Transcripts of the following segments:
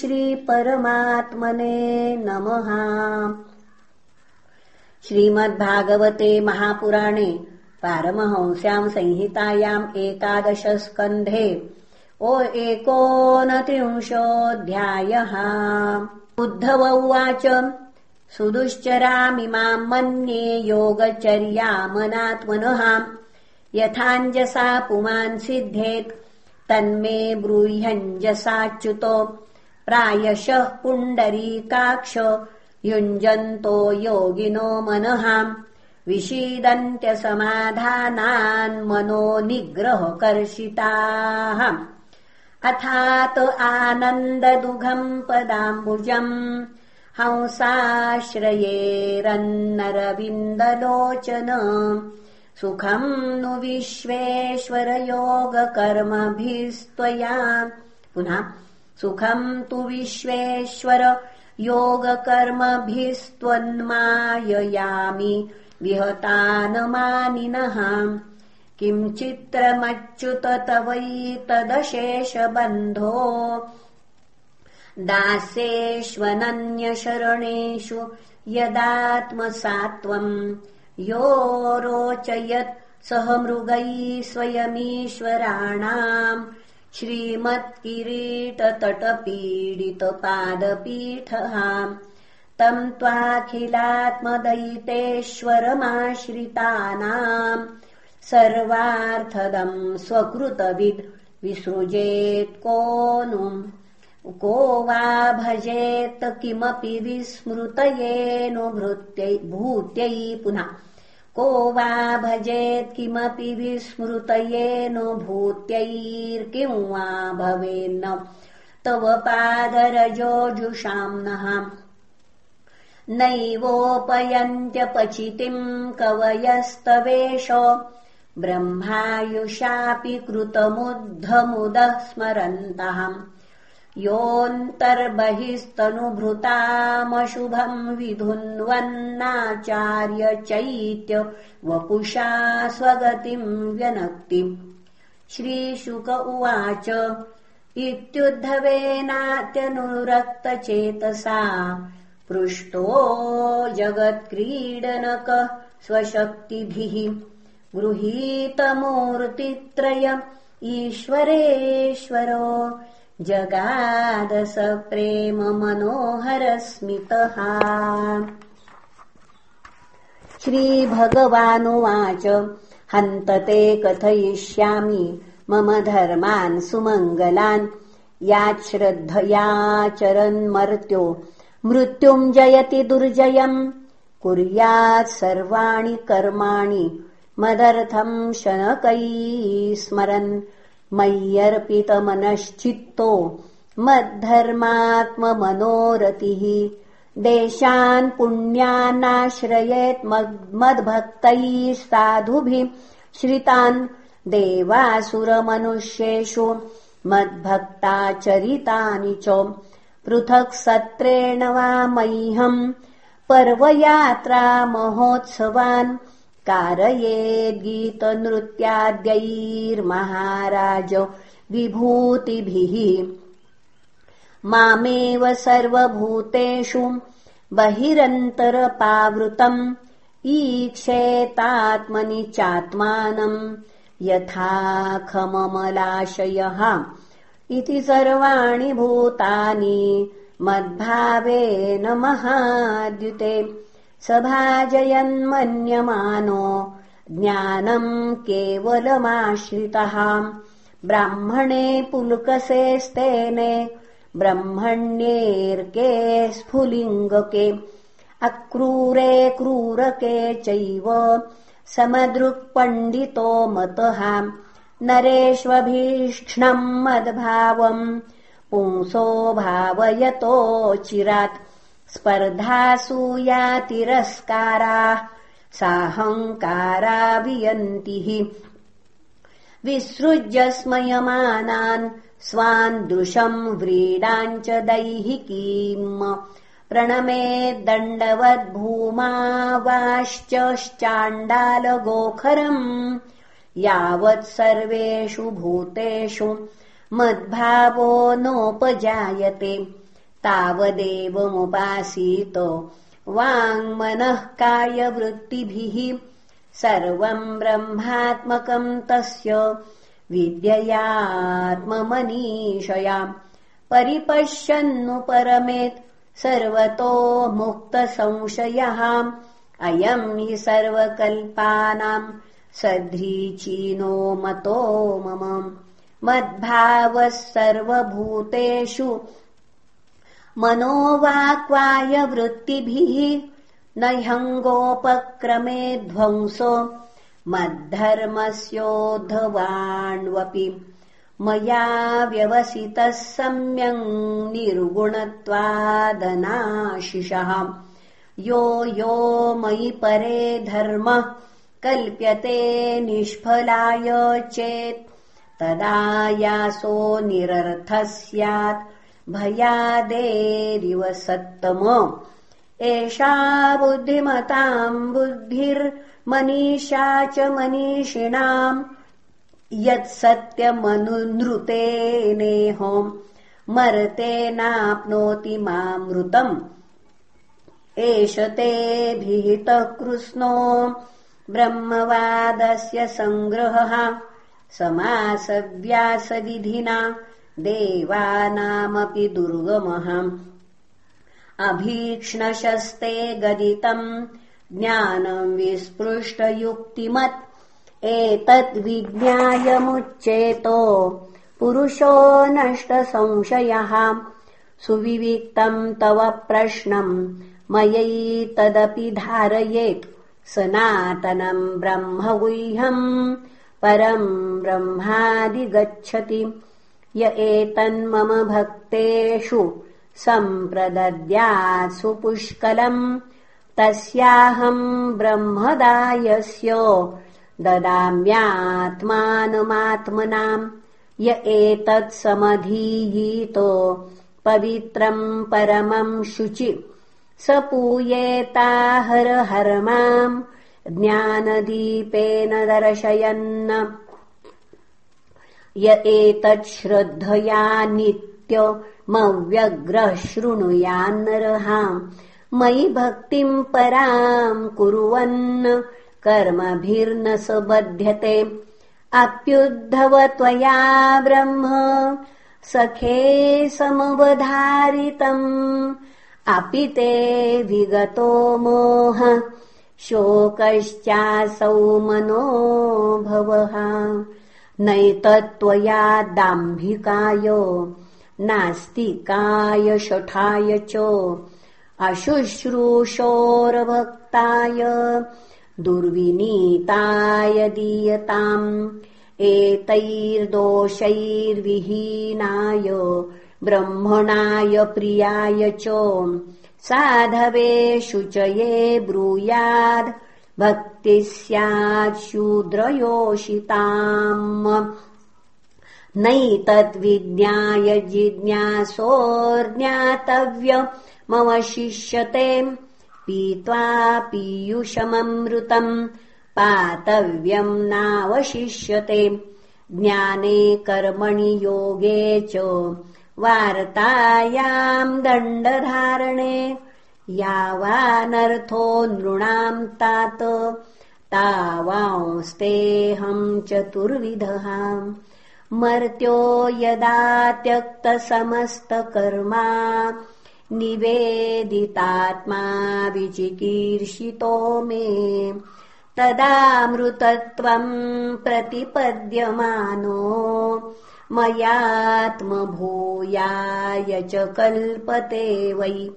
श्रीपरमात्मने नमः। श्रीमद्भागवते महापुराणे पारमहंस्याम् संहितायाम् एकादशस्कन्धे ओ एकोनत्रिंशोऽध्यायः। उद्धव उवाच सुदुश्चरामिमाम् मन्ये योगचर्यामनात्मनः। यथाञ्जसा पुमान् सिद्धेत् तन्मे ब्रूह्यञ्जसाच्युतो प्रायशः पुण्डरीकाक्ष युञ्जन्तो योगिनो मनः। विषीदन्त्यसमाधानान्मनो निग्रहकर्षिताः। अथात् आनन्ददुघम् पदाम्बुजम्। हंसाश्रयेरन्नरविन्दलोचन। सुखम् नु विश्वेश्वरयोगकर्मभिस्त्वया। पुनः सुखम् तु विश्वेश्वर योगकर्मभिस्त्वन्माययामि विहतानमानिनः। किञ्चित्रमच्युत तवैतदशेषबन्धो? दास्येष्वनन्यशरणेषु यदात्मसात्वम् यो रोचयत् सह मृगैः स्वयमीश्वराणाम् श्रीमत्किरीटतटपीडितपादपीठः तम् त्वाखिलात्मदयितेश्वरमाश्रितानाम् सर्वार्थदम् स्वकृतविद् विसृजेत् को नु को वा भजेत् किमपि विस्मृतयेऽनुभृत्यै भूत्यै पुनः को वा भजेत् किमपि विस्मृतयेऽनुभूत्यैर्किं वा भवेन्न। तव पादरजोजुषाम्नः नैवोपयन्त्यपचितिम् कवयस्तवेश। ब्रह्मायुषापि कृतमुद्धमुदः स्मरन्तः योऽन्तर्बहिस्तनुभृतामशुभम् विधुन्वन्नाचार्य चैत्य वपुषा स्वगतिम् व्यनक्तिम् श्रीशुक उवाच इत्युद्धवेनात्यनुरक्तचेतसा पृष्टो जगत्क्रीडनकः स्वशक्तिभिः। गृहीतमूर्तित्रय ईश्वरेश्वरो जगादस प्रेम मनोहरस्मितः श्रीभगवानुवाच हन्तते कथयिष्यामि मम धर्मान् सुमङ्गलान्। याच्छ्रद्धयाचरन्मर्त्यो मृत्युम् जयति दुर्जयम् कुर्यात् सर्वाणि कर्माणि मदर्थम् शनकैः स्मरन् मय्यर्पितमनश्चित्तो मद्धर्मात्ममनोरतिः। देशान् पुण्यान्नाश्रयेत् मद्भक्तैः साधुभिः श्रितान् देवासुरमनुष्येषु मद्भक्ताचरितानि च। पृथक् सत्रेण वा मह्यम् पर्वयात्रा महोत्सवान् कारयेद्गीतनृत्याद्यैर्महाराज विभूतिभिः मामेव सर्वभूतेषु बहिरन्तरपावृतम् ईक्षेतात्मनि चात्मानम् यथाखममलाशयः इति सर्वाणि भूतानि मद्भावेन महाद्युते सभाजयन्मन्यमानो। ज्ञानम् केवलमाश्रितः। ब्राह्मणे पुलुकसेस्तेने ब्रह्मण्येऽर्के स्फुलिङ्गके अक्रूरे क्रूरके चैव समदृक्पण्डितो मतः। नरेष्वभीक्ष्णम् मद्भावम् पुंसो भावयतोचिरात् स्पर्धासूयातिरस्काराः साहङ्कारा वियन्तिः विसृज्य स्मयमानान् स्वान् दृशम् व्रीडाम् च दैहिकीम्। प्रणमे दण्डवद्भूमावाश्चाण्डालगोखरम् यावत् सर्वेषु भूतेषु मद्भावो नोपजायते तावदेवमुपासीत। वाङ्मनः कायवृत्तिभिः सर्वम् ब्रह्मात्मकम् तस्य। विद्ययात्ममनीषयाम् परिपश्यन्नुपरमेत् सर्वतो मुक्तसंशयः। अयम् हि सर्वकल्पानाम् सध्रीचीनो मतो मम। मद्भावः सर्वभूतेषु मनोवाक्वायवृत्तिभिः न ह्यङ्गोपक्रमे ध्वंसो मद्धर्मस्योद्धवाण्वपि। मया व्यवसितः सम्यङ् निर्गुणत्वादनाशिषः। यो यो मयि परे धर्मः कल्प्यते निष्फलाय चेत् तदा यासो निरर्थः स्यात् भयादेरिव सत्तम एषा बुद्धिमताम् बुद्धिर्मनीषा च मनीषिणाम् यत्सत्यमनुनृतेनेहोम् मर्तेनाप्नोति मामृतम् एष ते भीतः कृष्णो ब्रह्मवादस्य सङ्ग्रहः समासव्यासविधिना देवानामपि दुर्गमः अभीक्ष्णशस्ते गदितम्। ज्ञानम् विस्पृष्टयुक्तिमत्। एतद्विज्ञायमुच्चेतो। पुरुषो नष्टसंशयः। सुविविक्तम् तव प्रश्नम्। मयैतदपि धारयेत्। सनातनम् ब्रह्म गुह्यम्। परम् ब्रह्मादिगच्छति य एतन्मम भक्तेषु सम्प्रदद्यात्सु पुष्कलम् तस्याहम् ब्रह्मदायस्य ददाम्यात्मानमात्मनाम् य एतत्समधीयीतो पवित्रम् परमम् शुचि। स पूयेता हर हर्माम् ज्ञानदीपेन दर्शयन्न य एतच्छ्रद्धया नित्यमव्यग्रः शृणुयान्नरहाम् मयि भक्तिम् पराम् कुर्वन् कर्मभिर्न स बध्यते अप्युद्धव त्वया ब्रह्म सखे समवधारितम् अपि ते विगतो मोह शोकश्चासौ मनो नैतत्त्वया दाम्भिकाय नास्तिकाय शठाय च अशुश्रूषोरभक्ताय दुर्विनीताय दीयताम् एतैर्दोषैर्विहीनाय ब्रह्मणाय प्रियाय च साधवे शुचये ब्रूयाद् भक्तिः स्यात् शूद्रयोषिताम् नैतद्विज्ञाय जिज्ञासोर्ज्ञातव्यमवशिष्यते पीत्वा पीयूषममृतम्। पातव्यम् नावशिष्यते। ज्ञाने कर्मणि योगे च। वार्तायाम् दण्डधारणे यावानर्थो नृणाम् तात। तावांस्तेऽहम् चतुर्विधः। मर्त्यो यदा त्यक्तसमस्तकर्मा निवेदितात्मा विचिकीर्षितो मे। तदामृतत्वम् प्रतिपद्यमानो। मयात्मभूयाय च कल्पते वै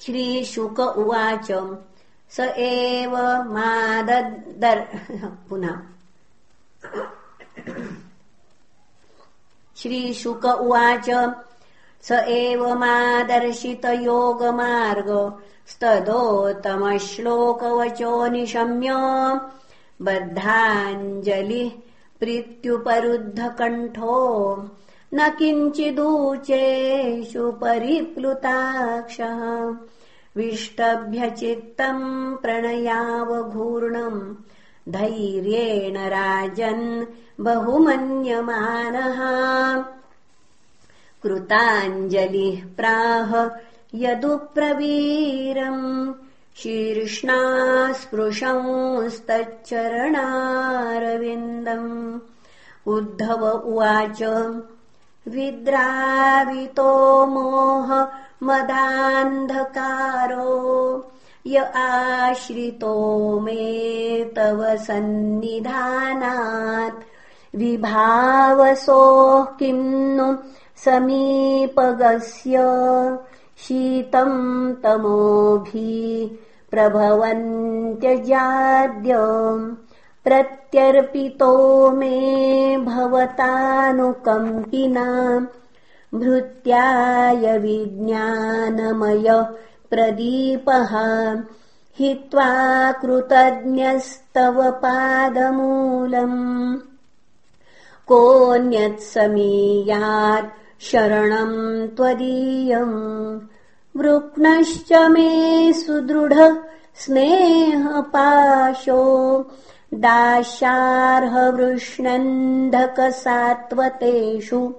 श्रीशुक उवाच। स एव मादर्शितयोगमार्ग स्तदोत्तमश्लोकवचो निशम्य। बद्धाञ्जलिः प्रीत्युपरुद्धकण्ठो न किञ्चिदूचेषु परिप्लुताक्षः। विष्टभ्यचित्तम् प्रणयावघूर्णम्। धैर्येण राजन् बहुमन्यमानः। कृताञ्जलिः प्राह यदुप्रवीरम्। शीर्ष्णा स्पृशंस्तच्चरणारविन्दम्। उद्धव उवाच विद्रावितो मोह मदान्धकारो य आश्रितो मे तव सन्निधानात्। विभावसोः किम् नु समीपगस्य शीतम् तमोभि प्रभवन्त्यजाद्य प्रत्यर्पितो मे भवतानुकम्पिना भृत्याय विज्ञानमय प्रदीपः हित्वा कृतज्ञस्तव पादमूलम् कोऽन्यत्समीयात् शरणम् त्वदीयम् वृक्नश्च मे सुदृढ स्नेहपाशो दाशार्हवृष्णन्धकसात्वतेषु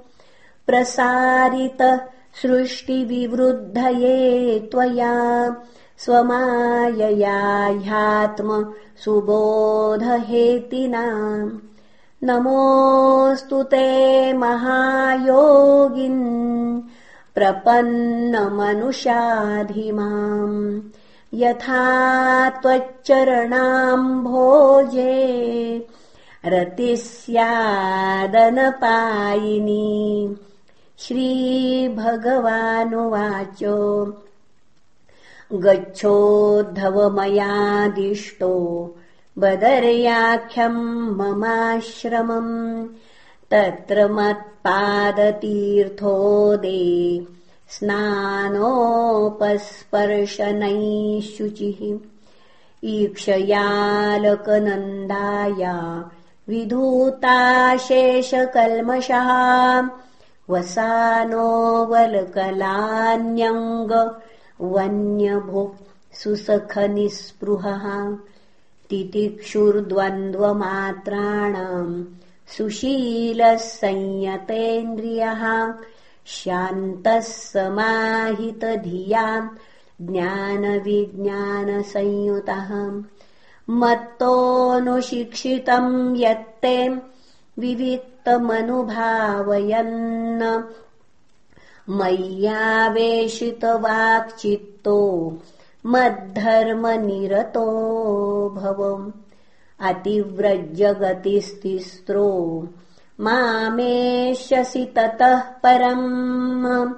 प्रसारित सृष्टिविवृद्धये त्वया स्वमायया ह्यात्म सुबोधहेतिना। नमोऽस्तु ते महायोगिन् प्रपन्नमनुषाधिमाम् यथा त्वच्चरणाम्भोजे रतिः स्यादनपायिनी श्रीभगवानुवाच गच्छोद्धवमयादिष्टो बदर्याख्यम् ममाश्रमम् तत्र मत्पादतीर्थोदे स्नानोपस्पर्शनैः शुचिः ईक्षयालकनन्दाया विधूताशेषकल्मषः वसानोवलकलान्यङ्ग वन्यभो सुसखनिःस्पृहः। तितिक्षुर्द्वन्द्वमात्राणाम् सुशीलः संयतेन्द्रियः शान्तः समाहितधियाम् ज्ञानविज्ञानसंयुतः मत्तोऽनुशिक्षितम् यत्ते विविक्तमनुभावयन् मय्यावेशितवाक्चित्तो मद्धर्मनिरतो भवम्। अतिव्रजगतिस्तिस्रो मामेष्यसि ततः परम्।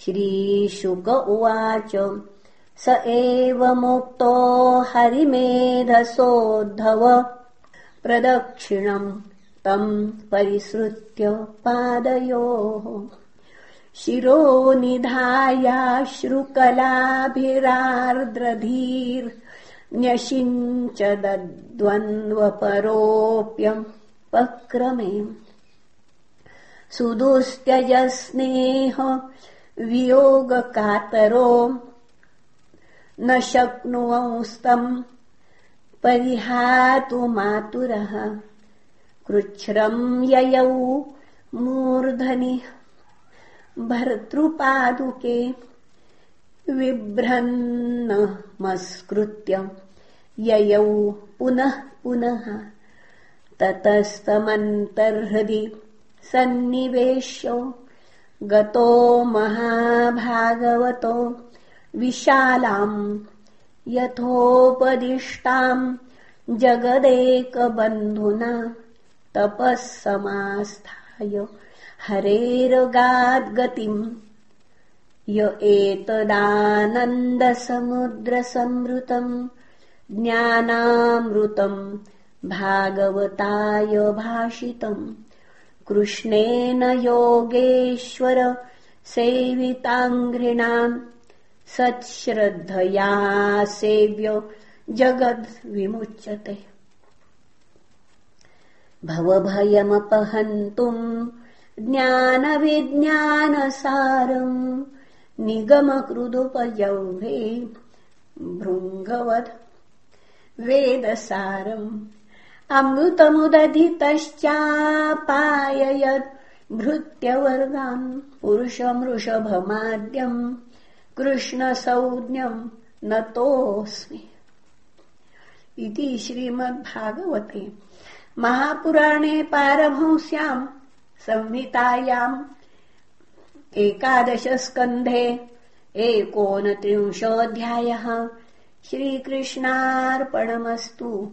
श्रीशुक उवाच स एव मुक्तो हरिमेधसोद्धव। प्रदक्षिणम् तम् परिसृत्य पादयोः। शिरो दद्वन्द्वपरोऽप्यम् पक्रमे सुदुस्त्यजस्नेह वियोगकातरो। न शक्नुवंस्तम् परिहातु मातुरः। कृच्छ्रम् ययौ मूर्धनि भर्तृपादुके विभ्रन्नमस्कृत्य ययौ पुनः पुनः ततस्तमन्तर्हृदि सन्निवेश्य गतो महाभागवतो। विशालाम् यथोपदिष्टाम् जगदेकबन्धुना। तपः समास्थाय हरेरगाद्गतिम् य एतदानन्दसमुद्रसंवृतम् ज्ञानामृतम् भागवताय भाषितम् कृष्णेन योगेश्वर सेविताङ्घ्रिणाम् सच्छ्रद्धया सेव्य जगद्विमुच्यते। भवभयमपहन्तुम् ज्ञानविज्ञानसारम् निगमकृदुपजौभे भृङ्गवत् वेदसारम् अमृतमुदधितश्चापाययत्। भृत्यवर्गान् पुरुषमृषभमाद्यम् कृष्णसंज्ञम् नतोऽस्मि। इति श्रीमद्भागवते। महापुराणे पारभंस्याम् संहितायाम् एकादशस्कन्धे एकोनत्रिंशोऽध्यायः। श्रीकृष्णार्पणमस्तु